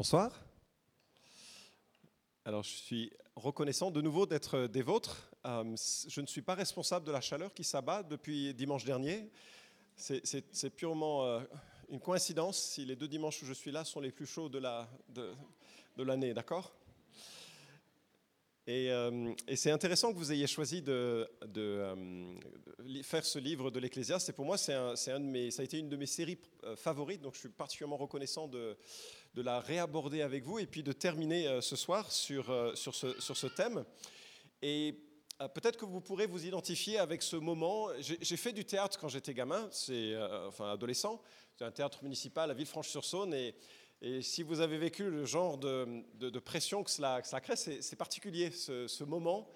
Bonsoir. Alors, je suis reconnaissant de nouveau d'être des vôtres. Euh, je ne suis pas responsable de la chaleur qui s'abat depuis dimanche dernier. C'est purement euh, une coïncidence si les deux dimanches où je suis là sont les plus chauds de l'année, d'accord? Et, euh, et c'est intéressant que vous ayez choisi de, de faire ce livre de l'Ecclésiaste. Et pour moi, c'est un, de mes, ça a été une de mes séries favorites, donc je suis particulièrement reconnaissant de, la réaborder avec vous et puis de terminer euh, ce soir sur, euh, sur, ce, sur ce thème. Et euh, peut-être que vous pourrez vous identifier avec ce moment. J'ai fait du théâtre quand j'étais gamin, c'est enfin adolescent. C'est un théâtre municipal à Villefranche-sur-Saône et, et, si vous avez vécu le genre de, pression que cela, crée, c'est particulier ce, moment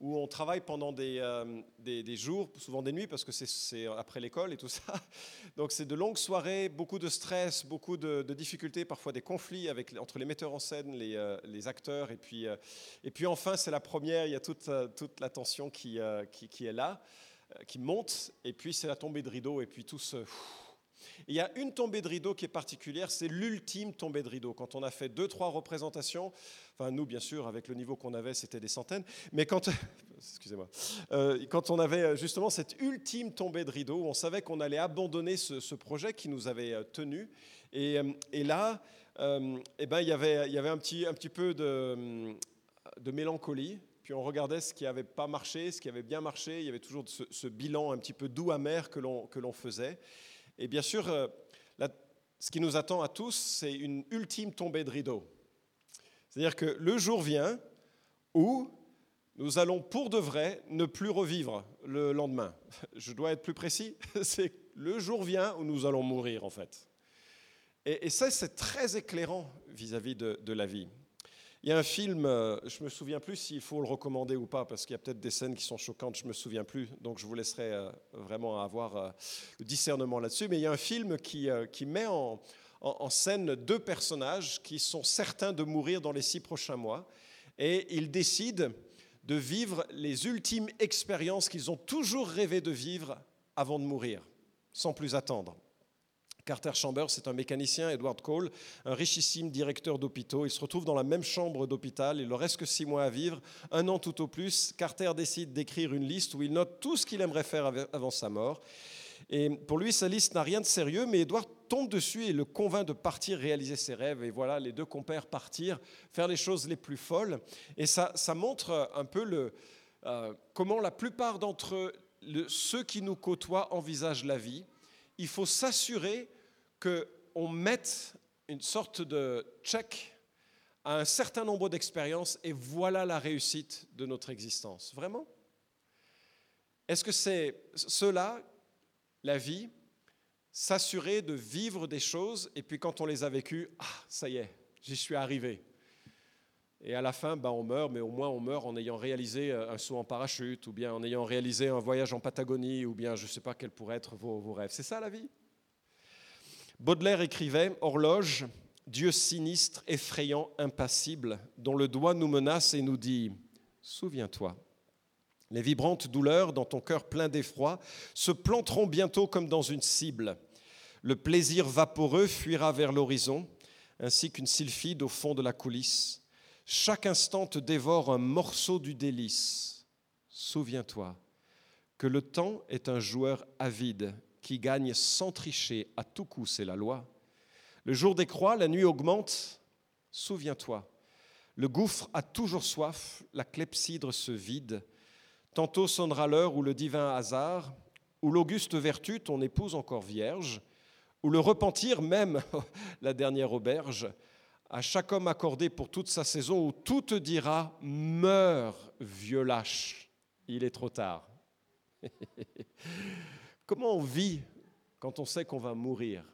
où on travaille pendant euh, des, jours, souvent des nuits, parce que c'est après l'école et tout ça. Donc c'est de longues soirées, beaucoup de stress, beaucoup de, difficultés, parfois des conflits entre les metteurs en scène, les, euh, acteurs. Et puis, euh, et puis enfin, c'est la première, il y a toute, la tension qui est là, qui monte. Et puis c'est la tombée de rideau, et puis tout se... Il y a une tombée de rideau qui est particulière, c'est l'ultime tombée de rideau. Quand on a fait deux, trois représentations, enfin nous bien sûr, avec le niveau qu'on avait, c'était des centaines, mais quand, excusez-moi, euh, quand on avait euh, justement cette ultime tombée de rideau, on savait qu'on allait abandonner ce, projet qui nous avait euh, tenus, et, et là, eh ben, il, y avait, un petit, peu de, mélancolie, puis on regardait ce qui n'avait pas marché, ce qui avait bien marché. Il y avait toujours ce bilan un petit peu doux, amer que l'on faisait. Et bien sûr, euh, ce qui nous attend à tous, c'est une ultime tombée de rideau. C'est-à-dire que le jour vient où nous allons pour de vrai ne plus revivre le lendemain. Je dois être plus précis, c'est le jour vient où nous allons mourir en fait. Et, ça, c'est très éclairant vis-à-vis de la vie. Il y a un film, euh, je me souviens plus s'il faut le recommander ou pas, parce qu'il y a peut-être des scènes qui sont choquantes, je ne me souviens plus, donc je vous laisserai euh, vraiment avoir euh, le discernement là-dessus. Mais il y a un film qui, met en, scène deux personnages qui sont certains de mourir dans les six prochains mois, et ils décident de vivre les ultimes expériences qu'ils ont toujours rêvé de vivre avant de mourir, sans plus attendre. Carter Chambers, c'est un mécanicien, Edward Cole, un richissime directeur d'hôpitaux. Il se retrouve dans la même chambre d'hôpital. Il ne reste que six mois à vivre, un an tout au plus. Carter décide d'écrire une liste où il note tout ce qu'il aimerait faire avant sa mort. Et pour lui, sa liste n'a rien de sérieux, mais Edward tombe dessus et le convainc de partir réaliser ses rêves. Et voilà, les deux compères partir, faire les choses les plus folles. Et ça, ça montre un peu euh, comment la plupart d'entre ceux qui nous côtoient envisagent la vie il faut s'assurer qu'on mette une sorte de check à un certain nombre d'expériences et voilà la réussite de notre existence. Vraiment? Est-ce que c'est cela, la vie S'assurer de vivre des choses et puis quand on les a vécues, ah, ça y est, j'y suis arrivé. Et à la fin, ben, on meurt, mais au moins on meurt en ayant réalisé euh, un saut en parachute, ou bien en ayant réalisé un voyage en Patagonie, ou bien je ne sais pas quels pourraient être vos, vos rêves. C'est ça la vie? Baudelaire écrivait Horloge, Dieu sinistre, effrayant, impassible, dont le doigt nous menace et nous dit Souviens-toi. Les vibrantes douleurs dans ton cœur plein d'effroi se planteront bientôt comme dans une cible. Le plaisir vaporeux fuira vers l'horizon, ainsi qu'une sylphide au fond de la coulisse. Chaque instant te dévore un morceau du délice. Souviens-toi que le temps est un joueur avide qui gagne sans tricher à tout coup, c'est la loi. Le jour décroît, la nuit augmente. Souviens-toi, le gouffre a toujours soif, la clepsydre se vide. Tantôt sonnera l'heure où le divin hasard, où l'auguste vertu, ton épouse encore vierge, où le repentir même, la dernière auberge, à chaque homme accordé pour toute sa saison, où tout te dira Meurs, vieux lâche, il est trop tard. Comment on vit quand on sait qu'on va mourir?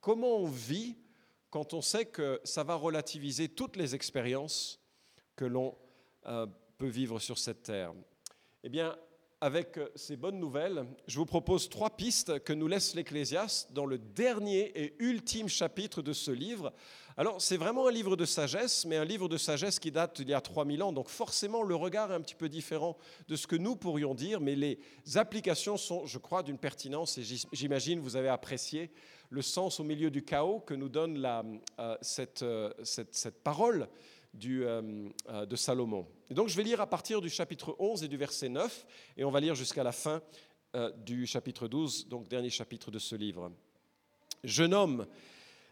Comment on vit quand on sait que ça va relativiser toutes les expériences que l'on euh, peut vivre sur cette terre? Eh bien, avec ces bonnes nouvelles, je vous propose trois pistes que nous laisse l'Ecclésiaste dans le dernier et ultime chapitre de ce livre. Alors, c'est vraiment un livre de sagesse, mais un livre de sagesse qui date d'il y a 3000 ans, donc forcément le regard est un petit peu différent de ce que nous pourrions dire, mais les applications sont, je crois, d'une pertinence, et j'imagine vous avez apprécié le sens au milieu du chaos que nous donne euh, euh, cette parole euh, euh, de Salomon. Et donc je vais lire à partir du chapitre 11 et du verset 9, et on va lire jusqu'à la fin euh, du chapitre 12, donc dernier chapitre de ce livre. Jeune homme,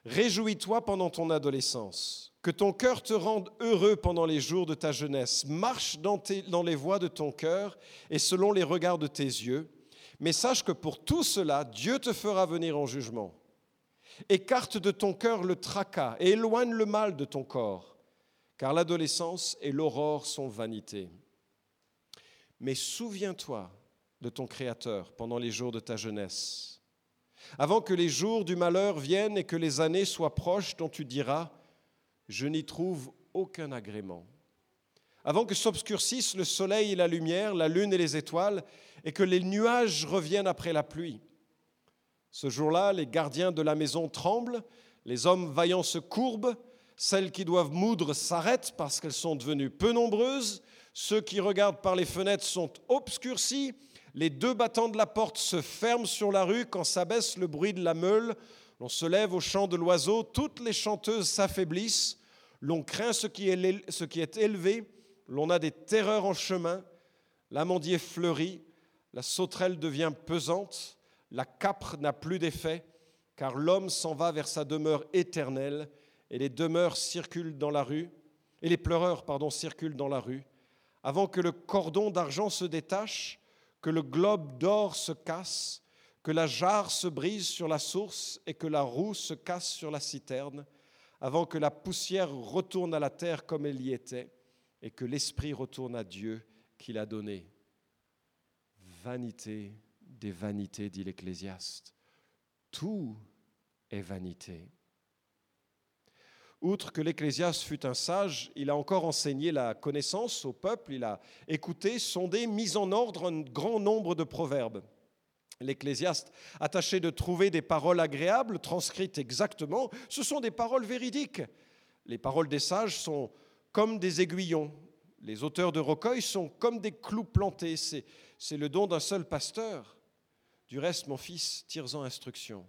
réjouis-toi pendant ton adolescence, que ton cœur te rende heureux pendant les jours de ta jeunesse, marche dans, dans les voies de ton cœur et selon les regards de tes yeux, mais sache que pour tout cela, Dieu te fera venir en jugement. Écarte de ton cœur le tracas et éloigne le mal de ton corps car l'adolescence et l'aurore sont vanité. Mais souviens-toi de ton Créateur pendant les jours de ta jeunesse, avant que les jours du malheur viennent et que les années soient proches dont tu diras, je n'y trouve aucun agrément. Avant que s'obscurcissent le soleil et la lumière, la lune et les étoiles, et que les nuages reviennent après la pluie. Ce jour-là, les gardiens de la maison tremblent, les hommes vaillants se courbent, celles qui doivent moudre s'arrêtent parce qu'elles sont devenues peu nombreuses. Ceux qui regardent par les fenêtres sont obscurcis. Les deux battants de la porte se ferment sur la rue quand s'abaisse le bruit de la meule. L'on se lève au chant de l'oiseau. Toutes les chanteuses s'affaiblissent. L'on craint ce qui est, élevé. L'on a des terreurs en chemin. L'amandier fleurit. La sauterelle devient pesante. La capre n'a plus d'effet, car l'homme s'en va vers sa demeure éternelle et les demeures circulent dans la rue, et les pleureurs, circulent dans la rue, avant que le cordon d'argent se détache, que le globe d'or se casse, que la jarre se brise sur la source et que la roue se casse sur la citerne, avant que la poussière retourne à la terre comme elle y était, et que l'esprit retourne à Dieu qui l'a donné. Vanité des vanités, dit l'Ecclésiaste. Tout est vanité. Outre que l'Ecclésiaste fut un sage, il a encore enseigné la connaissance au peuple, il a écouté, sondé, mis en ordre un grand nombre de proverbes. L'Ecclésiaste, attaché de trouver des paroles agréables, transcrites exactement, ce sont des paroles véridiques. Les paroles des sages sont comme des aiguillons. Les auteurs de recueils sont comme des clous plantés. C'est le don d'un seul pasteur. Du reste, mon fils, tire-en instruction.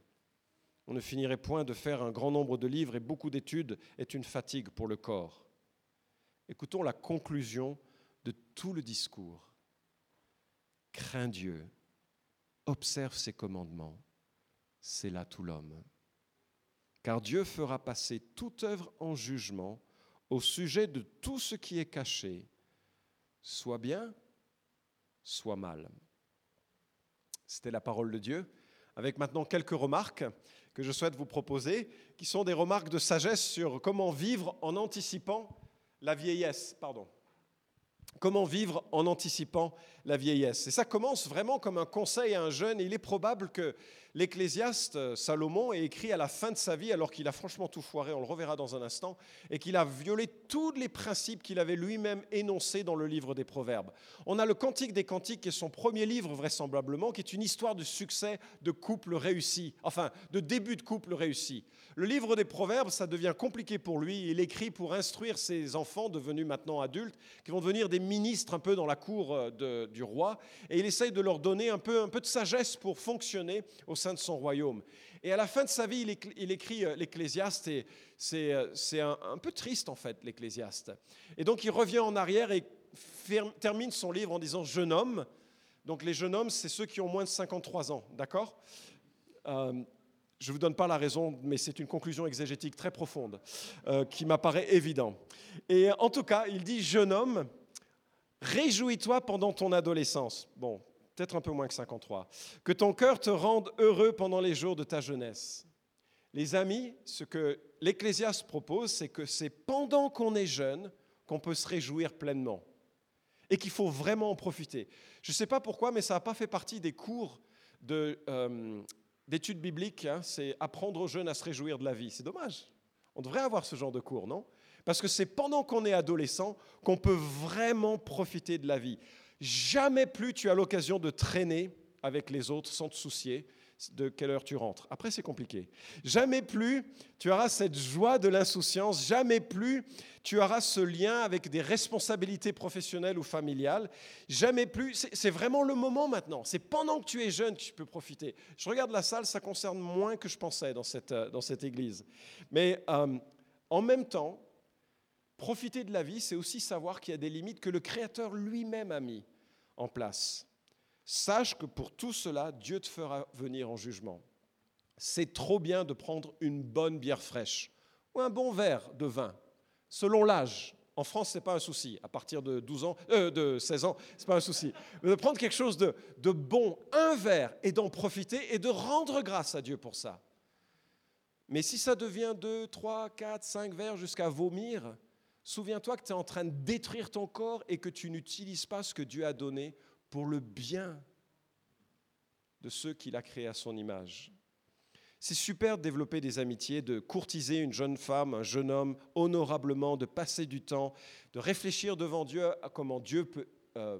On ne finirait point de faire un grand nombre de livres et beaucoup d'études est une fatigue pour le corps. Écoutons la conclusion de tout le discours. Crains Dieu, observe ses commandements, c'est là tout l'homme. Car Dieu fera passer toute œuvre en jugement au sujet de tout ce qui est caché, soit bien, soit mal. C'était la parole de Dieu, avec maintenant quelques remarques que je souhaite vous proposer, qui sont des remarques de sagesse sur comment vivre en anticipant la vieillesse. Pardon. Comment vivre en anticipant la vieillesse. Et ça commence vraiment comme un conseil à un jeune. Il est probable que l'Ecclésiaste euh, Salomon est écrit à la fin de sa vie, alors qu'il a franchement tout foiré, on le reverra dans un instant, et qu'il a violé tous les principes qu'il avait lui-même énoncés dans le livre des Proverbes. On a le Cantique des Cantiques, qui est son premier livre vraisemblablement, qui est une histoire de succès de couple réussi, enfin de début de couple réussi. Le livre des Proverbes, ça devient compliqué pour lui. Il écrit pour instruire ses enfants, devenus maintenant adultes, qui vont devenir des ministres un peu dans la cour euh, roi, et il essaye de leur donner un peu, un peu de sagesse pour fonctionner au sein de son royaume. Et à la fin de sa vie, il écrit euh, l'Ecclésiaste, et c'est euh, un, peu triste en fait, l'Ecclésiaste. Et donc il revient en arrière et termine son livre en disant Jeune homme. Donc les jeunes hommes, c'est ceux qui ont moins de 53 ans, d'accord? Euh, Je ne vous donne pas la raison, mais c'est une conclusion exégétique très profonde qui m'apparaît évident. Et en tout cas, il dit Jeune homme, réjouis-toi pendant ton adolescence. Bon, peut-être un peu moins que 53. Que ton cœur te rende heureux pendant les jours de ta jeunesse. Les amis, ce que l'Ecclésiaste propose, c'est que c'est pendant qu'on est jeune qu'on peut se réjouir pleinement et qu'il faut vraiment en profiter. Je ne sais pas pourquoi, mais ça n'a pas fait partie des cours euh, d'études bibliques. Hein. c'est apprendre aux jeunes à se réjouir de la vie. C'est dommage. On devrait avoir ce genre de cours, non? Parce que c'est pendant qu'on est adolescent qu'on peut vraiment profiter de la vie. Jamais plus tu as l'occasion de traîner avec les autres sans te soucier de quelle heure tu rentres. Après, c'est compliqué. Jamais plus tu auras cette joie de l'insouciance, jamais plus tu auras ce lien avec des responsabilités professionnelles ou familiales, jamais plus. C'est vraiment le moment maintenant. C'est pendant que tu es jeune que tu peux profiter. Je regarde la salle, ça concerne moins que je pensais dans cette, euh, dans cette église. Mais euh, en même temps, profiter de la vie, c'est aussi savoir qu'il y a des limites que le Créateur lui-même a mis en place. Sache que pour tout cela, Dieu te fera venir en jugement. C'est trop bien de prendre une bonne bière fraîche ou un bon verre de vin, selon l'âge. En France, ce n'est pas un souci. À partir de, 12 ans, euh, de 16 ans, ce n'est pas un souci. Mais de prendre quelque chose de, de bon, un verre, et d'en profiter et de rendre grâce à Dieu pour ça. Mais si ça devient 2, 3, 4, 5 verres jusqu'à vomir, souviens-toi que tu es en train de détruire ton corps et que tu n'utilises pas ce que Dieu a donné pour le bien de ceux qu'il a créés à son image. C'est super de développer des amitiés, de courtiser une jeune femme, un jeune homme honorablement, de passer du temps, de réfléchir devant Dieu à comment Dieu peut euh,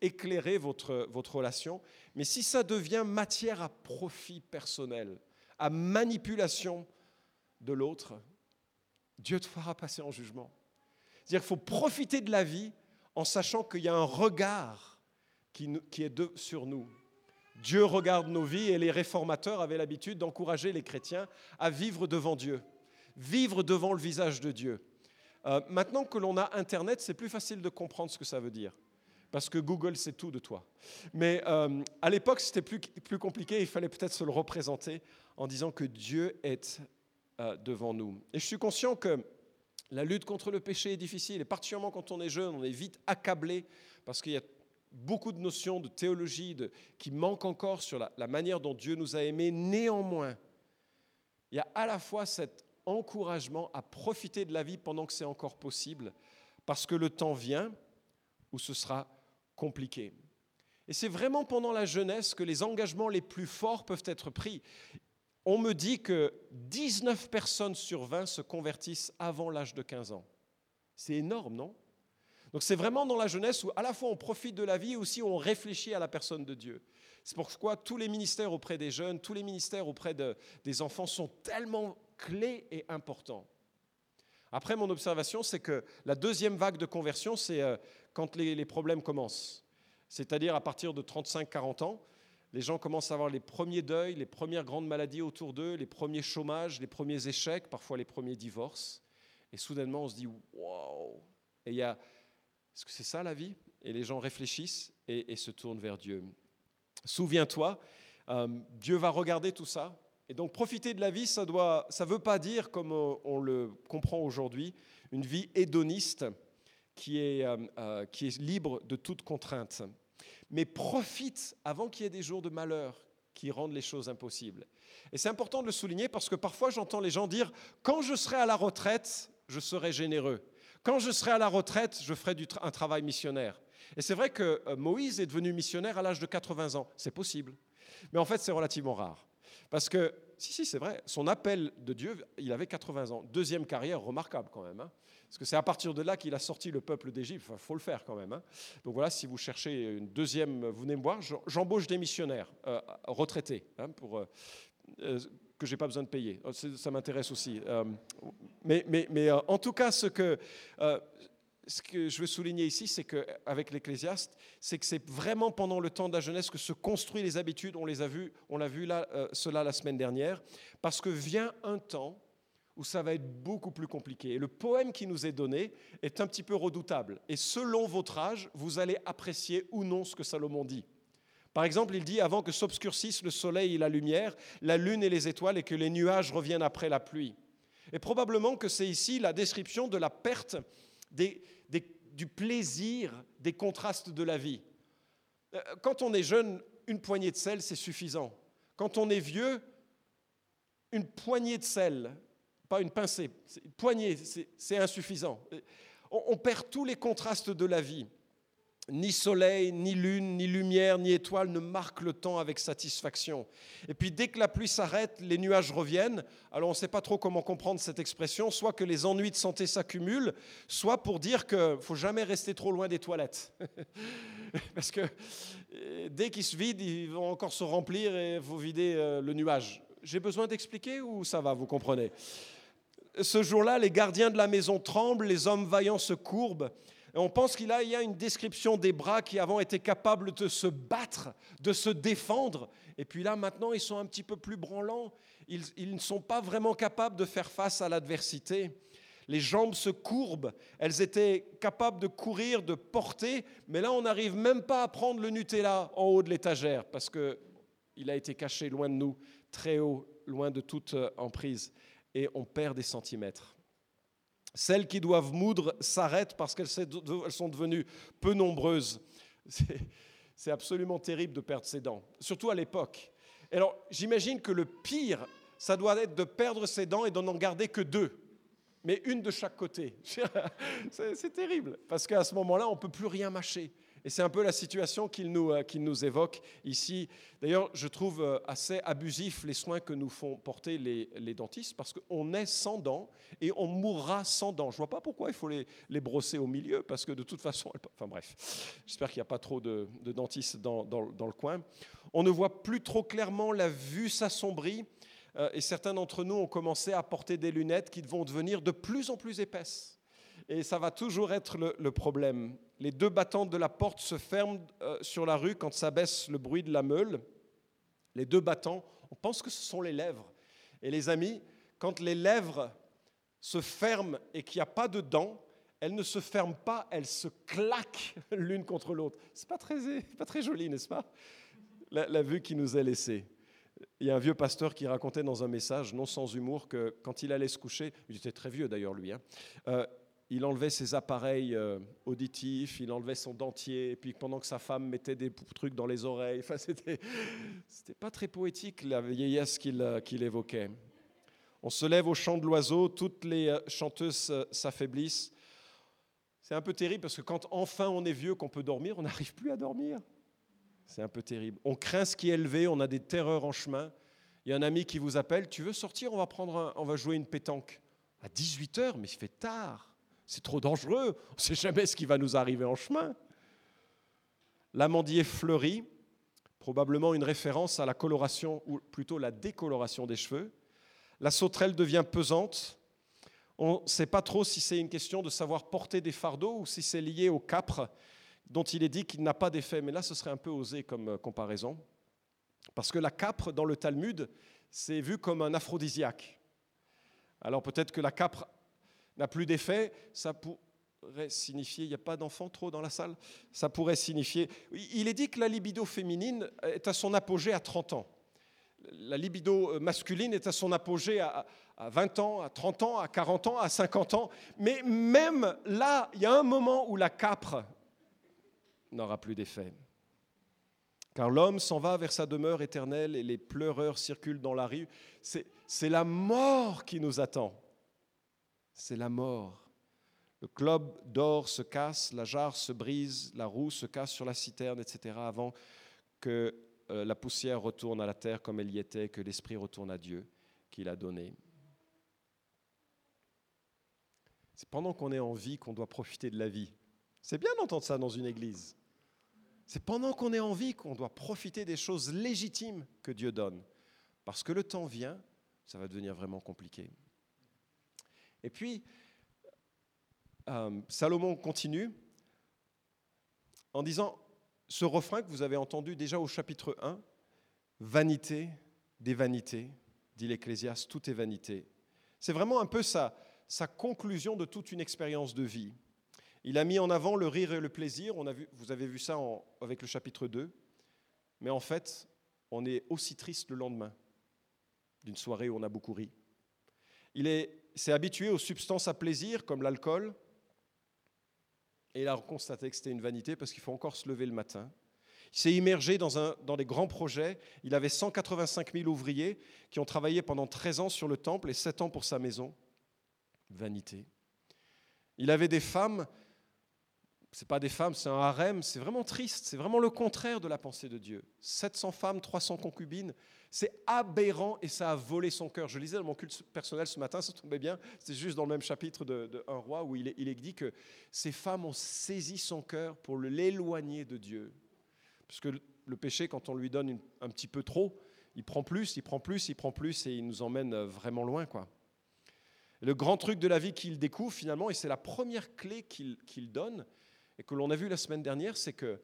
éclairer votre, votre relation. Mais si ça devient matière à profit personnel, à manipulation de l'autre, Dieu te fera passer en jugement. C'est-à-dire qu'il faut profiter de la vie en sachant qu'il y a un regard qui, est sur nous. Dieu regarde nos vies et les réformateurs avaient l'habitude d'encourager les chrétiens à vivre devant Dieu, vivre devant le visage de Dieu. Euh, maintenant que l'on a Internet, c'est plus facile de comprendre ce que ça veut dire, parce que Google sait tout de toi. Mais euh, à l'époque, c'était plus, plus compliqué, il fallait peut-être se le représenter en disant que Dieu est devant nous. Et je suis conscient que la lutte contre le péché est difficile, et particulièrement quand on est jeune, on est vite accablé, parce qu'il y a beaucoup de notions de théologie qui manquent encore sur la, la manière dont Dieu nous a aimés. Néanmoins, il y a à la fois cet encouragement à profiter de la vie pendant que c'est encore possible, parce que le temps vient où ce sera compliqué. Et c'est vraiment pendant la jeunesse que les engagements les plus forts peuvent être pris. On me dit que 19 personnes sur 20 se convertissent avant l'âge de 15 ans. C'est énorme, non? Donc c'est vraiment dans la jeunesse où à la fois on profite de la vie et aussi on réfléchit à la personne de Dieu. C'est pourquoi tous les ministères auprès des jeunes, tous les ministères auprès des enfants sont tellement clés et importants. Après, mon observation, c'est que la deuxième vague de conversion, c'est euh, quand les, les, problèmes commencent. C'est-à-dire à partir de 35-40 ans, les gens commencent à avoir les premiers deuils, les premières grandes maladies autour d'eux, les premiers chômages, les premiers échecs, parfois les premiers divorces. Et soudainement, on se dit, waouh Et il y a est-ce que c'est ça la vie? Et les gens réfléchissent et, se tournent vers Dieu. Souviens-toi, euh, Dieu va regarder tout ça. Et donc profiter de la vie, ça ne ça veut pas dire, comme on le comprend aujourd'hui, une vie hédoniste qui est, euh, euh, qui est libre de toute contrainte. Mais profite avant qu'il y ait des jours de malheur qui rendent les choses impossibles. Et c'est important de le souligner parce que parfois j'entends les gens dire, quand je serai à la retraite, je serai généreux. Quand je serai à la retraite, je ferai du un travail missionnaire. Et c'est vrai que euh, Moïse est devenu missionnaire à l'âge de 80 ans. C'est possible. Mais en fait, c'est relativement rare. Parce que, si, si, c'est vrai, son appel de Dieu, il avait 80 ans. Deuxième carrière remarquable quand même. Hein. Parce que c'est à partir de là qu'il a sorti le peuple d'Égypte. Il faut le faire quand même. Hein. Donc voilà, si vous cherchez une deuxième, vous venez me voir, j'embauche des missionnaires euh, retraités hein, pour, euh, que je n'ai pas besoin de payer. Oh, ça m'intéresse aussi. Euh, mais, mais, mais euh, en tout cas, ce que, euh, ce que je veux souligner ici, c'est qu'avec l'Ecclésiaste, c'est que c'est vraiment pendant le temps de la jeunesse que se construisent les habitudes. On les a vus, on l'a vu là, cela la semaine dernière, parce que vient un temps où ça va être beaucoup plus compliqué. Et le poème qui nous est donné est un petit peu redoutable. Et selon votre âge, vous allez apprécier ou non ce que Salomon dit. Par exemple, il dit avant que s'obscurcissent le soleil et la lumière, la lune et les étoiles, et que les nuages reviennent après la pluie. Et probablement que c'est ici la description de la perte du plaisir des contrastes de la vie. Euh, quand on est jeune, une poignée de sel, c'est suffisant. Quand on est vieux, une poignée de sel, pas une pincée, une poignée, c'est insuffisant. On, on perd tous les contrastes de la vie. Ni soleil, ni lune, ni lumière, ni étoile ne marquent le temps avec satisfaction. Et puis dès que la pluie s'arrête, les nuages reviennent. Alors on ne sait pas trop comment comprendre cette expression, soit que les ennuis de santé s'accumulent, soit pour dire qu'il ne faut jamais rester trop loin des toilettes. Parce que euh, dès qu'ils se vident, ils vont encore se remplir et vous vider euh, le nuage. J'ai besoin d'expliquer ou ça va, vous comprenez? Ce jour-là, les gardiens de la maison tremblent, les hommes vaillants se courbent on pense qu'il y a une description des bras qui avant étaient capables de se battre, de se défendre. Et puis là, maintenant, ils sont un petit peu plus branlants. Ils, ils ne sont pas vraiment capables de faire face à l'adversité. Les jambes se courbent. Elles étaient capables de courir, de porter. Mais là, on n'arrive même pas à prendre le Nutella en haut de l'étagère parce qu'il a été caché loin de nous, très haut, loin de toute emprise. Et on perd des centimètres. Celles qui doivent moudre s'arrêtent parce qu'elles sont devenues peu nombreuses. C'est absolument terrible de perdre ses dents, surtout à l'époque. Alors j'imagine que le pire, ça doit être de perdre ses dents et d'en garder que deux, mais une de chaque côté. C'est terrible, parce qu'à ce moment-là, on ne peut plus rien mâcher. Et c'est un peu la situation qu'il nous, euh, évoque ici. D'ailleurs, je trouve euh, assez abusif les soins que nous font porter les, dentistes parce qu'on est sans dents et on mourra sans dents. Je ne vois pas pourquoi il faut les, brosser au milieu parce que de toute façon, enfin bref, j'espère qu'il n'y a pas trop de, de dentistes dans, le coin. On ne voit plus trop clairement, la vue s'assombrit euh, et certains d'entre nous ont commencé à porter des lunettes qui vont devenir de plus en plus épaisses. Et ça va toujours être le problème les deux battantes de la porte se ferment euh, sur la rue quand s'abaisse le bruit de la meule. Les deux battants, on pense que ce sont les lèvres. Et les amis, quand les lèvres se ferment et qu'il n'y a pas de dents, elles ne se ferment pas, elles se claquent l'une contre l'autre. C'est pas très, pas très joli, n'est-ce pas? La, la, vue qui nous est laissée. Il y a un vieux pasteur qui racontait dans un message, non sans humour, que quand il allait se coucher, il était très vieux d'ailleurs lui, hein, euh, il enlevait ses appareils euh, auditifs, il enlevait son dentier, et puis pendant que sa femme mettait des trucs dans les oreilles, enfin, c'était, pas très poétique la vieillesse qu'il, euh, qu'il évoquait. On se lève au chant de l'oiseau, toutes les euh, chanteuses s'affaiblissent. C'est un peu terrible parce que quand enfin on est vieux, qu'on peut dormir, on n'arrive plus à dormir. C'est un peu terrible. On craint ce qui est élevé, on a des terreurs en chemin. Il y a un ami qui vous appelle, tu veux sortir, on va, prendre on va jouer une pétanque. À 18h, mais il fait tard. C'est trop dangereux, on ne sait jamais ce qui va nous arriver en chemin. L'amandier fleurit, probablement une référence à la coloration, ou plutôt la décoloration des cheveux. La sauterelle devient pesante. On ne sait pas trop si c'est une question de savoir porter des fardeaux ou si c'est lié au capre, dont il est dit qu'il n'a pas d'effet. Mais là, ce serait un peu osé comme euh, comparaison. Parce que la capre, dans le Talmud, c'est vu comme un aphrodisiaque. Alors peut-être que la capre n'a plus d'effet, ça pourrait signifier, il n'y a pas d'enfants trop dans la salle, ça pourrait signifier, il est dit que la libido féminine est à son apogée à 30 ans. La libido masculine est à son apogée à, 20 ans, à 30 ans, à 40 ans, à 50 ans. Mais même là, il y a un moment où la capre n'aura plus d'effet. Car l'homme s'en va vers sa demeure éternelle et les pleureurs circulent dans la rue. C'est la mort qui nous attend c'est la mort. Le globe d'or se casse, la jarre se brise, la roue se casse sur la citerne, etc., avant que euh, la poussière retourne à la terre comme elle y était, que l'esprit retourne à Dieu qu'il a donné. C'est pendant qu'on est en vie qu'on doit profiter de la vie. C'est bien d'entendre ça dans une église. C'est pendant qu'on est en vie qu'on doit profiter des choses légitimes que Dieu donne. Parce que le temps vient, ça va devenir vraiment compliqué. Et puis, euh, Salomon continue en disant ce refrain que vous avez entendu déjà au chapitre 1, Vanité des vanités, dit l'Ecclésiaste, tout est vanité. C'est vraiment un peu sa, conclusion de toute une expérience de vie. Il a mis en avant le rire et le plaisir, vous avez vu ça avec le chapitre 2, mais en fait, on est aussi triste le lendemain d'une soirée où on a beaucoup ri. Il est s'est habitué aux substances à plaisir comme l'alcool, et il a constaté que c'était une vanité parce qu'il faut encore se lever le matin. Il s'est immergé dans, un, dans des grands projets. Il avait 185 000 ouvriers qui ont travaillé pendant 13 ans sur le temple et 7 ans pour sa maison. Vanité. Il avait des femmes, c'est pas des femmes, c'est un harem, c'est vraiment triste, c'est vraiment le contraire de la pensée de Dieu. 700 femmes, 300 concubines, c'est aberrant et ça a volé son cœur. Je lisais dans mon culte personnel ce matin, ça tombait bien, c'est juste dans le même chapitre de, Un roi où il est, dit que ces femmes ont saisi son cœur pour l'éloigner de Dieu. Parce que le péché, quand on lui donne un petit peu trop, il prend plus, il prend plus, il prend plus et il nous emmène vraiment loin. quoi. Le grand truc de la vie qu'il découvre finalement, et c'est la première clé qu'il donne, et que l'on a vu la semaine dernière, c'est que,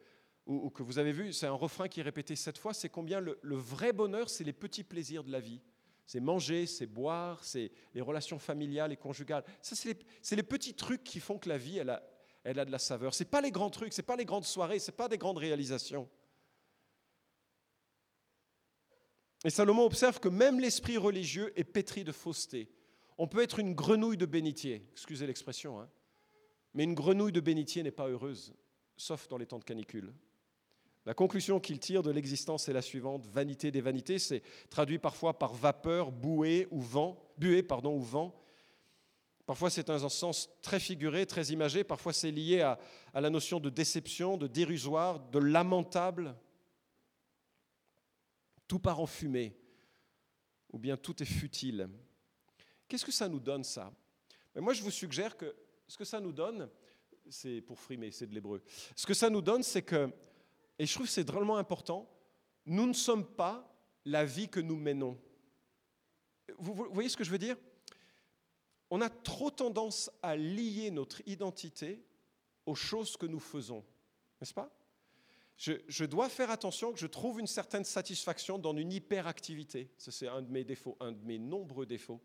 ou, que vous avez vu, c'est un refrain qui est répété sept fois, c'est combien le, vrai bonheur, c'est les petits plaisirs de la vie. C'est manger, c'est boire, c'est les relations familiales et conjugales. Ça, c'est les, petits trucs qui font que la vie, elle a, elle a de la saveur. Ce pas les grands trucs, ce pas les grandes soirées, ce pas des grandes réalisations. Et Salomon observe que même l'esprit religieux est pétri de fausseté. On peut être une grenouille de bénitier, excusez l'expression, hein, mais une grenouille de bénitier n'est pas heureuse, sauf dans les temps de canicule. La conclusion qu'il tire de l'existence est la suivante vanité des vanités, c'est traduit parfois par vapeur, bouée ou vent, buée pardon, ou vent. Parfois c'est un sens très figuré, très imagé, parfois c'est lié à, la notion de déception, de dérisoire, de lamentable. Tout part en fumée, ou bien tout est futile. Qu'est-ce que ça nous donne ça? Mais Moi je vous suggère que ce que ça nous donne, c'est pour frimer, c'est de l'hébreu. Ce que ça nous donne, c'est que, et je trouve que c'est drôlement important, nous ne sommes pas la vie que nous menons. Vous, voyez ce que je veux dire? On a trop tendance à lier notre identité aux choses que nous faisons, n'est-ce pas? Je, je, dois faire attention que je trouve une certaine satisfaction dans une hyperactivité. C'est un de mes défauts, un de mes nombreux défauts.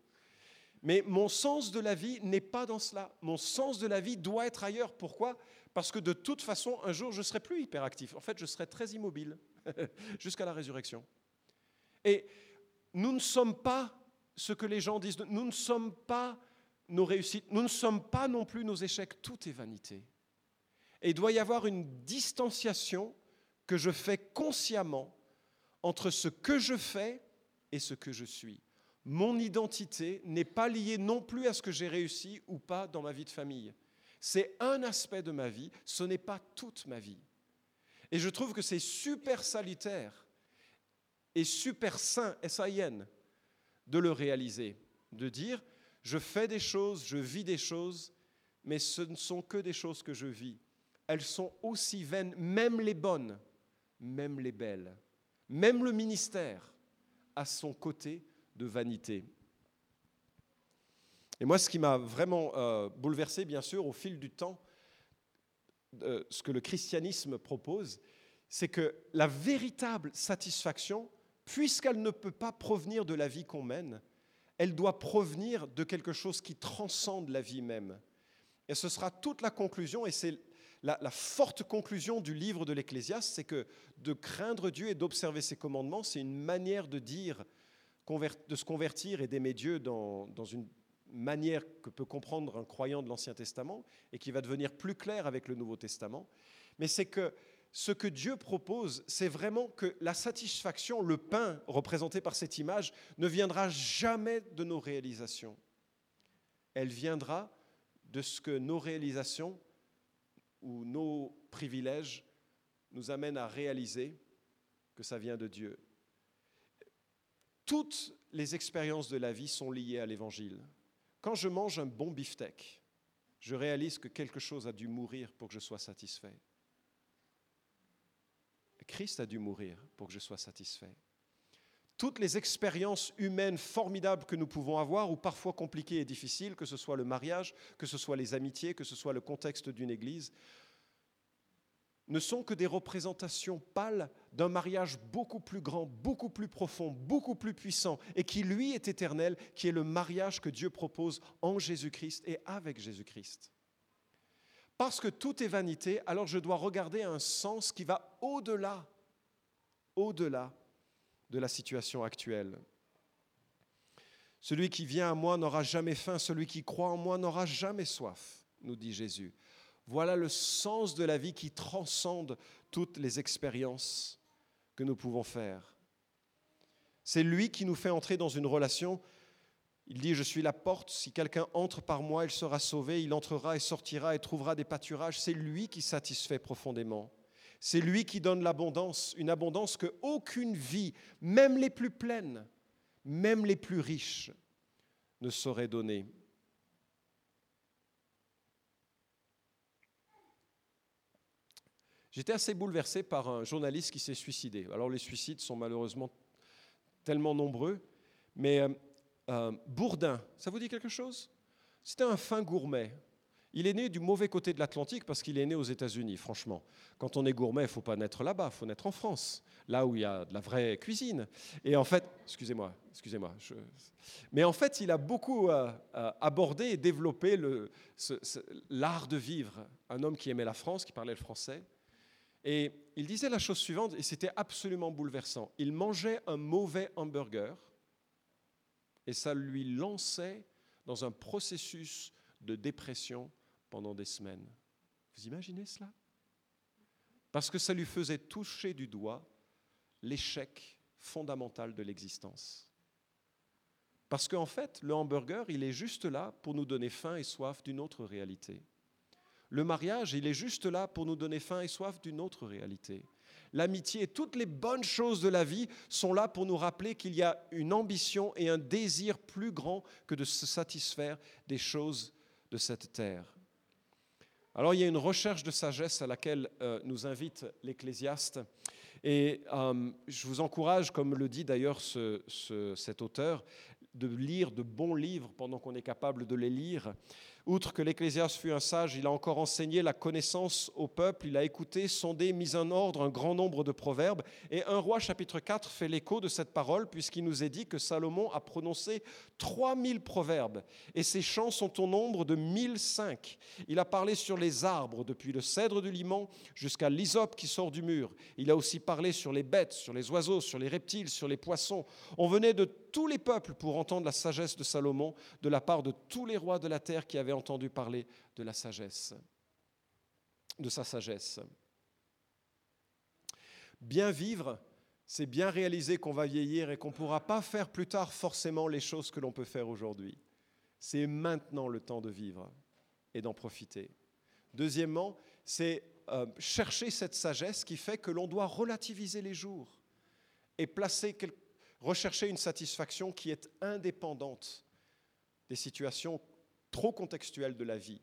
Mais mon sens de la vie n'est pas dans cela. Mon sens de la vie doit être ailleurs. Pourquoi? Parce que de toute façon, un jour, je ne serai plus hyperactif. En fait, je serai très immobile jusqu'à la résurrection. Et nous ne sommes pas ce que les gens disent. Nous ne sommes pas nos réussites. Nous ne sommes pas non plus nos échecs. Tout est vanité. Et il doit y avoir une distanciation que je fais consciemment entre ce que je fais et ce que je suis mon identité n'est pas liée non plus à ce que j'ai réussi ou pas dans ma vie de famille. C'est un aspect de ma vie, ce n'est pas toute ma vie. Et je trouve que c'est super salutaire et super sain, S-A-I-N, de le réaliser, de dire, je fais des choses, je vis des choses, mais ce ne sont que des choses que je vis. Elles sont aussi vaines, même les bonnes, même les belles, même le ministère à son côté de vanité. Et moi, ce qui m'a vraiment euh, bouleversé, bien sûr, au fil du temps, euh, ce que le christianisme propose, c'est que la véritable satisfaction, puisqu'elle ne peut pas provenir de la vie qu'on mène, elle doit provenir de quelque chose qui transcende la vie même. Et ce sera toute la conclusion, et c'est la, la, forte conclusion du livre de l'Ecclésiaste, c'est que de craindre Dieu et d'observer ses commandements, c'est une manière de dire de se convertir et d'aimer Dieu dans, une manière que peut comprendre un croyant de l'Ancien Testament et qui va devenir plus clair avec le Nouveau Testament. Mais c'est que ce que Dieu propose, c'est vraiment que la satisfaction, le pain représenté par cette image, ne viendra jamais de nos réalisations. Elle viendra de ce que nos réalisations ou nos privilèges nous amènent à réaliser que ça vient de Dieu toutes les expériences de la vie sont liées à l'évangile. Quand je mange un bon beefsteak, je réalise que quelque chose a dû mourir pour que je sois satisfait. Christ a dû mourir pour que je sois satisfait. Toutes les expériences humaines formidables que nous pouvons avoir, ou parfois compliquées et difficiles, que ce soit le mariage, que ce soit les amitiés, que ce soit le contexte d'une église, ne sont que des représentations pâles d'un mariage beaucoup plus grand, beaucoup plus profond, beaucoup plus puissant, et qui lui est éternel, qui est le mariage que Dieu propose en Jésus-Christ et avec Jésus-Christ. Parce que tout est vanité, alors je dois regarder un sens qui va au-delà, au-delà de la situation actuelle. Celui qui vient à moi n'aura jamais faim, celui qui croit en moi n'aura jamais soif, nous dit Jésus. Voilà le sens de la vie qui transcende toutes les expériences que nous pouvons faire. C'est lui qui nous fait entrer dans une relation. Il dit, je suis la porte, si quelqu'un entre par moi, il sera sauvé, il entrera et sortira et trouvera des pâturages. C'est lui qui satisfait profondément. C'est lui qui donne l'abondance, une abondance que aucune vie, même les plus pleines, même les plus riches, ne saurait donner. J'étais assez bouleversé par un journaliste qui s'est suicidé. Alors les suicides sont malheureusement tellement nombreux, mais euh, euh, Bourdin, ça vous dit quelque chose? C'était un fin gourmet. Il est né du mauvais côté de l'Atlantique parce qu'il est né aux États-Unis, franchement. Quand on est gourmet, il ne faut pas naître là-bas, il faut naître en France, là où il y a de la vraie cuisine. Et en fait, excusez-moi, excusez-moi, mais en fait, il a beaucoup euh, abordé et développé l'art de vivre. Un homme qui aimait la France, qui parlait le français, et il disait la chose suivante, et c'était absolument bouleversant. Il mangeait un mauvais hamburger, et ça lui lançait dans un processus de dépression pendant des semaines. Vous imaginez cela? Parce que ça lui faisait toucher du doigt l'échec fondamental de l'existence. Parce qu'en fait, le hamburger, il est juste là pour nous donner faim et soif d'une autre réalité. Le mariage, il est juste là pour nous donner faim et soif d'une autre réalité. L'amitié, toutes les bonnes choses de la vie sont là pour nous rappeler qu'il y a une ambition et un désir plus grand que de se satisfaire des choses de cette terre. Alors il y a une recherche de sagesse à laquelle euh, nous invite l'Ecclésiaste. Et euh, je vous encourage, comme le dit d'ailleurs cet auteur, de lire de bons livres pendant qu'on est capable de les lire. Outre que l'Ecclésiaste fut un sage, il a encore enseigné la connaissance au peuple, il a écouté, sondé, mis en ordre un grand nombre de proverbes. Et un roi chapitre 4 fait l'écho de cette parole, puisqu'il nous est dit que Salomon a prononcé 3000 proverbes, et ses chants sont au nombre de 1005. Il a parlé sur les arbres, depuis le cèdre du Liman jusqu'à l'hysope qui sort du mur. Il a aussi parlé sur les bêtes, sur les oiseaux, sur les reptiles, sur les poissons. On venait de tous les peuples pour entendre la sagesse de Salomon de la part de tous les rois de la terre qui avaient entendu parler de la sagesse, de sa sagesse. Bien vivre, c'est bien réaliser qu'on va vieillir et qu'on ne pourra pas faire plus tard forcément les choses que l'on peut faire aujourd'hui. C'est maintenant le temps de vivre et d'en profiter. Deuxièmement, c'est euh, chercher cette sagesse qui fait que l'on doit relativiser les jours et placer quelque rechercher une satisfaction qui est indépendante des situations trop contextuelles de la vie.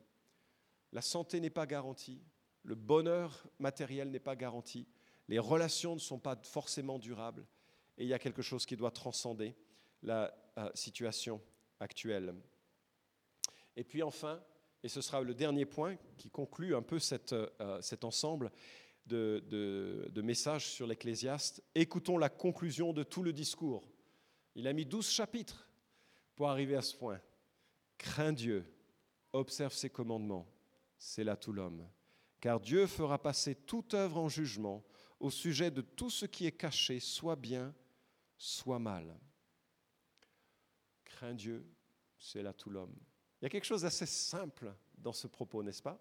La santé n'est pas garantie, le bonheur matériel n'est pas garanti, les relations ne sont pas forcément durables, et il y a quelque chose qui doit transcender la euh, situation actuelle. Et puis enfin, et ce sera le dernier point qui conclut un peu euh, cet ensemble, de, messages sur l'Ecclésiaste, écoutons la conclusion de tout le discours. Il a mis douze chapitres pour arriver à ce point. Crains Dieu, observe ses commandements, c'est là tout l'homme. Car Dieu fera passer toute œuvre en jugement au sujet de tout ce qui est caché, soit bien, soit mal. Crains Dieu, c'est là tout l'homme. Il y a quelque chose d'assez simple dans ce propos, n'est-ce pas?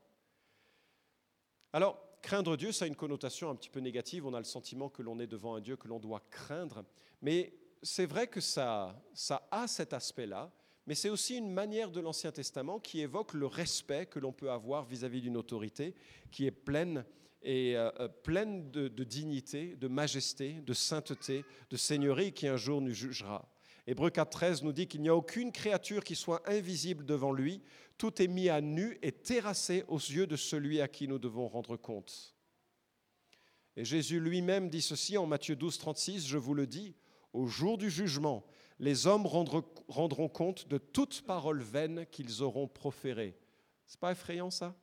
Alors, Craindre Dieu, ça a une connotation un petit peu négative. On a le sentiment que l'on est devant un Dieu que l'on doit craindre. Mais c'est vrai que ça, ça a cet aspect-là. Mais c'est aussi une manière de l'Ancien Testament qui évoque le respect que l'on peut avoir vis-à-vis d'une autorité qui est pleine et euh, euh, pleine de, de, dignité, de majesté, de sainteté, de seigneurie qui un jour nous jugera. Hébreu 4.13 nous dit qu'il n'y a aucune créature qui soit invisible devant lui, tout est mis à nu et terrassé aux yeux de celui à qui nous devons rendre compte. Et Jésus lui-même dit ceci en Matthieu 12, 36, je vous le dis, au jour du jugement, les hommes rendront compte de toute parole vaine qu'ils auront proférée. C'est pas effrayant ça?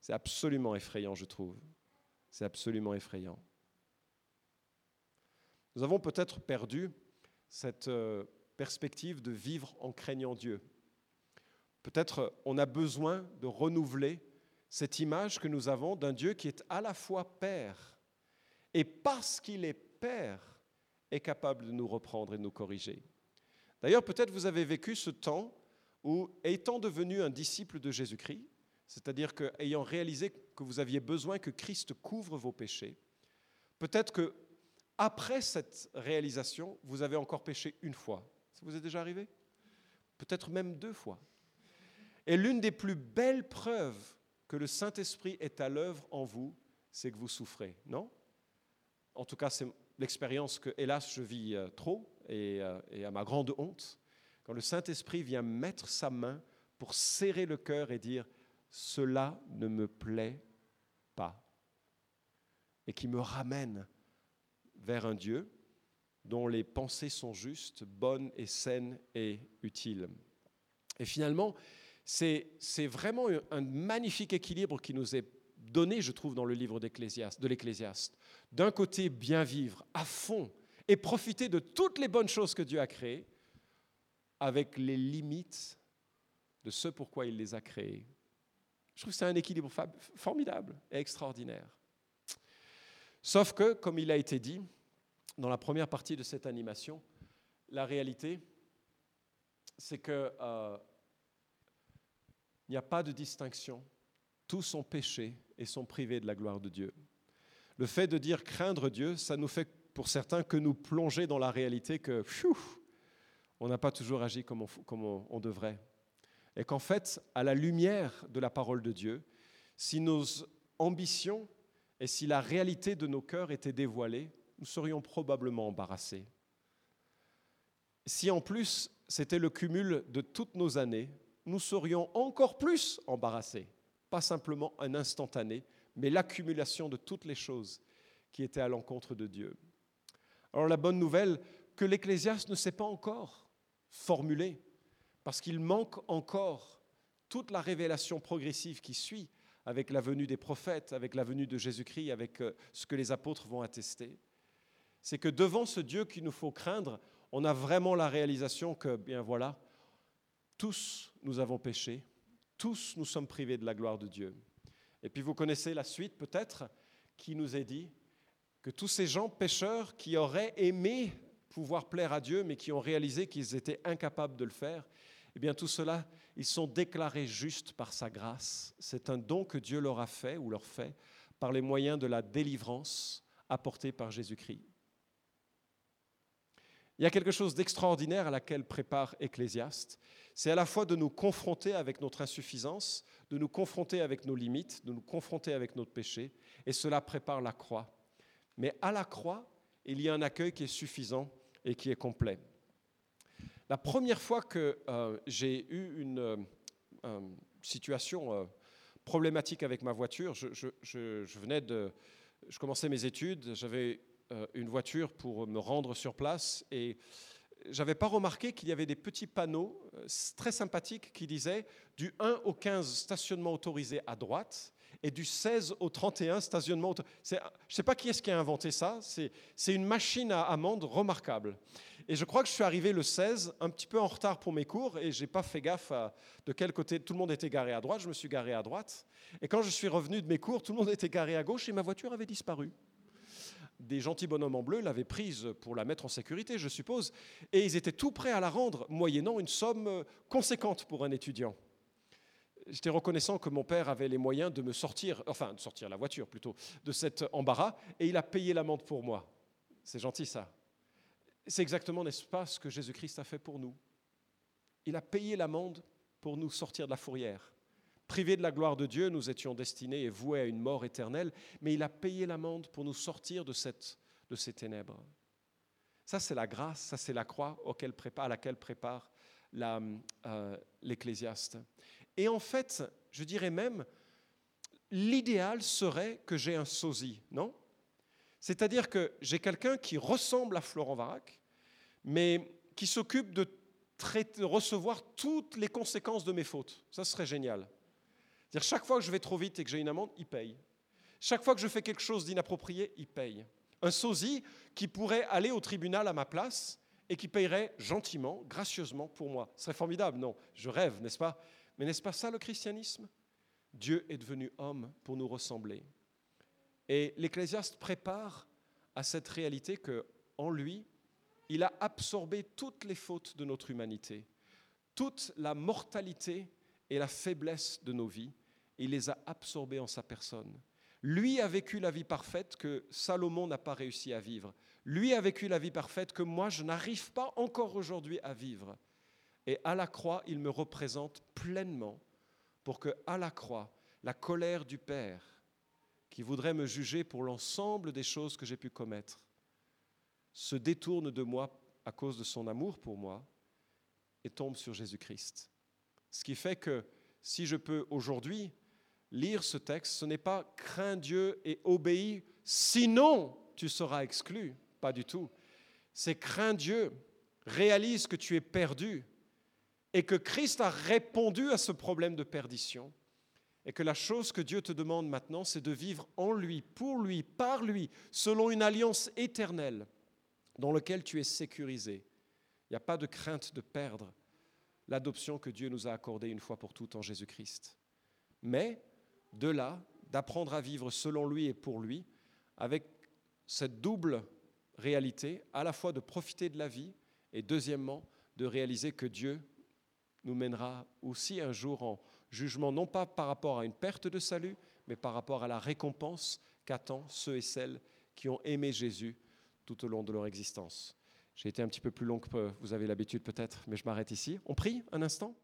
C'est absolument effrayant, je trouve. C'est absolument effrayant. Nous avons peut-être perdu cette euh, perspective de vivre en craignant Dieu. Peut-être on a besoin de renouveler cette image que nous avons d'un Dieu qui est à la fois Père et parce qu'il est Père est capable de nous reprendre et de nous corriger. D'ailleurs, peut-être vous avez vécu ce temps où, étant devenu un disciple de Jésus-Christ, c'est-à-dire qu'ayant réalisé que vous aviez besoin que Christ couvre vos péchés, peut-être que après cette réalisation, vous avez encore péché une fois. Ça vous est déjà arrivé? Peut-être même deux fois. Et l'une des plus belles preuves que le Saint-Esprit est à l'œuvre en vous, c'est que vous souffrez, non? En tout cas, c'est l'expérience que, hélas, je vis euh, trop et, euh, et à ma grande honte. Quand le Saint-Esprit vient mettre sa main pour serrer le cœur et dire Cela ne me plaît pas. Et qui me ramène vers un Dieu dont les pensées sont justes, bonnes et saines et utiles. Et finalement, c'est vraiment un magnifique équilibre qui nous est donné, je trouve, dans le livre de l'Ecclésiaste. D'un côté, bien vivre à fond et profiter de toutes les bonnes choses que Dieu a créées, avec les limites de ce pourquoi il les a créées. Je trouve que c'est un équilibre formidable et extraordinaire. Sauf que, comme il a été dit dans la première partie de cette animation, la réalité, c'est que euh, il n'y a pas de distinction. Tous sont péchés et sont privés de la gloire de Dieu. Le fait de dire craindre Dieu, ça nous fait pour certains que nous plonger dans la réalité que on n'a pas toujours agi comme on, on devrait. Et qu'en fait, à la lumière de la parole de Dieu, si nos ambitions et si la réalité de nos cœurs était dévoilée, nous serions probablement embarrassés. Si en plus c'était le cumul de toutes nos années, nous serions encore plus embarrassés. Pas simplement un instantané, mais l'accumulation de toutes les choses qui étaient à l'encontre de Dieu. Alors la bonne nouvelle, que l'Ecclésiaste ne s'est pas encore formulé, parce qu'il manque encore toute la révélation progressive qui suit avec la venue des prophètes, avec la venue de Jésus-Christ, avec euh, ce que les apôtres vont attester. C'est que devant ce Dieu qu'il nous faut craindre, on a vraiment la réalisation que, bien voilà, tous nous avons péché, tous nous sommes privés de la gloire de Dieu. Et puis vous connaissez la suite peut-être, qui nous est dit que tous ces gens pécheurs qui auraient aimé pouvoir plaire à Dieu, mais qui ont réalisé qu'ils étaient incapables de le faire, eh bien tout cela, ils sont déclarés justes par sa grâce. C'est un don que Dieu leur a fait ou leur fait par les moyens de la délivrance apportée par Jésus-Christ. Il y a quelque chose d'extraordinaire à laquelle prépare Ecclésiaste. C'est à la fois de nous confronter avec notre insuffisance, de nous confronter avec nos limites, de nous confronter avec notre péché, et cela prépare la croix. Mais à la croix, il y a un accueil qui est suffisant et qui est complet. La première fois que euh, j'ai eu une euh, situation euh, problématique avec ma voiture, je, venais de, je commençais mes études, j'avais une voiture pour me rendre sur place et j'avais pas remarqué qu'il y avait des petits panneaux très sympathiques qui disaient du 1 au 15 stationnement autorisé à droite et du 16 au 31 stationnement. Je ne sais pas qui est-ce qui a inventé ça, c'est une machine à amende remarquable. Et je crois que je suis arrivé le 16, un petit peu en retard pour mes cours, et j'ai pas fait gaffe de quel côté tout le monde était garé à droite. Je me suis garé à droite. Et quand je suis revenu de mes cours, tout le monde était garé à gauche et ma voiture avait disparu des gentils bonhommes en bleu l'avaient prise pour la mettre en sécurité, je suppose, et ils étaient tout prêts à la rendre, moyennant une somme euh, conséquente pour un étudiant. J'étais reconnaissant que mon père avait les moyens de me sortir, enfin de sortir la voiture plutôt, de cet embarras, et il a payé l'amende pour moi. C'est gentil ça. C'est exactement, n'est-ce pas, ce que Jésus-Christ a fait pour nous. Il a payé l'amende pour nous sortir de la fourrière. Privés de la gloire de Dieu, nous étions destinés et voués à une mort éternelle, mais il a payé l'amende pour nous sortir de, cette, de ces ténèbres. Ça, c'est la grâce, ça, c'est la croix auquel prépare, à laquelle prépare euh, l'Ecclésiaste. et en fait, je dirais même, l'idéal serait que j'ai un sosie, non? C'est-à-dire que j'ai quelqu'un qui ressemble à Florent Varac, mais qui s'occupe de, recevoir toutes les conséquences de mes fautes. Ça serait génial. C'est-à-dire chaque fois que je vais trop vite et que j'ai une amende, il paye. Chaque fois que je fais quelque chose d'inapproprié, il paye. Un sosie qui pourrait aller au tribunal à ma place et qui payerait gentiment, gracieusement pour moi. Ce serait formidable, non Je rêve, n'est-ce pas? Mais n'est-ce pas ça le christianisme? Dieu est devenu homme pour nous ressembler. Et l'Ecclésiaste prépare à cette réalité que, en lui, il a absorbé toutes les fautes de notre humanité, toute la mortalité et la faiblesse de nos vies, il les a absorbés en sa personne. Lui a vécu la vie parfaite que Salomon n'a pas réussi à vivre. Lui a vécu la vie parfaite que moi, je n'arrive pas encore aujourd'hui à vivre. Et à la croix, il me représente pleinement pour que, à la croix, la colère du Père, qui voudrait me juger pour l'ensemble des choses que j'ai pu commettre, se détourne de moi à cause de son amour pour moi et tombe sur Jésus-Christ. Ce qui fait que si je peux aujourd'hui lire ce texte, ce n'est pas crains Dieu et obéis, sinon tu seras exclu. Pas du tout. C'est crains Dieu, réalise que tu es perdu et que Christ a répondu à ce problème de perdition et que la chose que Dieu te demande maintenant, c'est de vivre en lui, pour lui, par lui, selon une alliance éternelle dans laquelle tu es sécurisé. Il n'y a pas de crainte de perdre l'adoption que Dieu nous a accordée une fois pour toutes en Jésus-Christ. Mais de là, d'apprendre à vivre selon lui et pour lui, avec cette double réalité, à la fois de profiter de la vie et deuxièmement de réaliser que Dieu nous mènera aussi un jour en jugement, non pas par rapport à une perte de salut, mais par rapport à la récompense qu'attendent ceux et celles qui ont aimé Jésus tout au long de leur existence. J'ai été un petit peu plus long que vous avez l'habitude peut-être, mais je m'arrête ici. On prie un instant?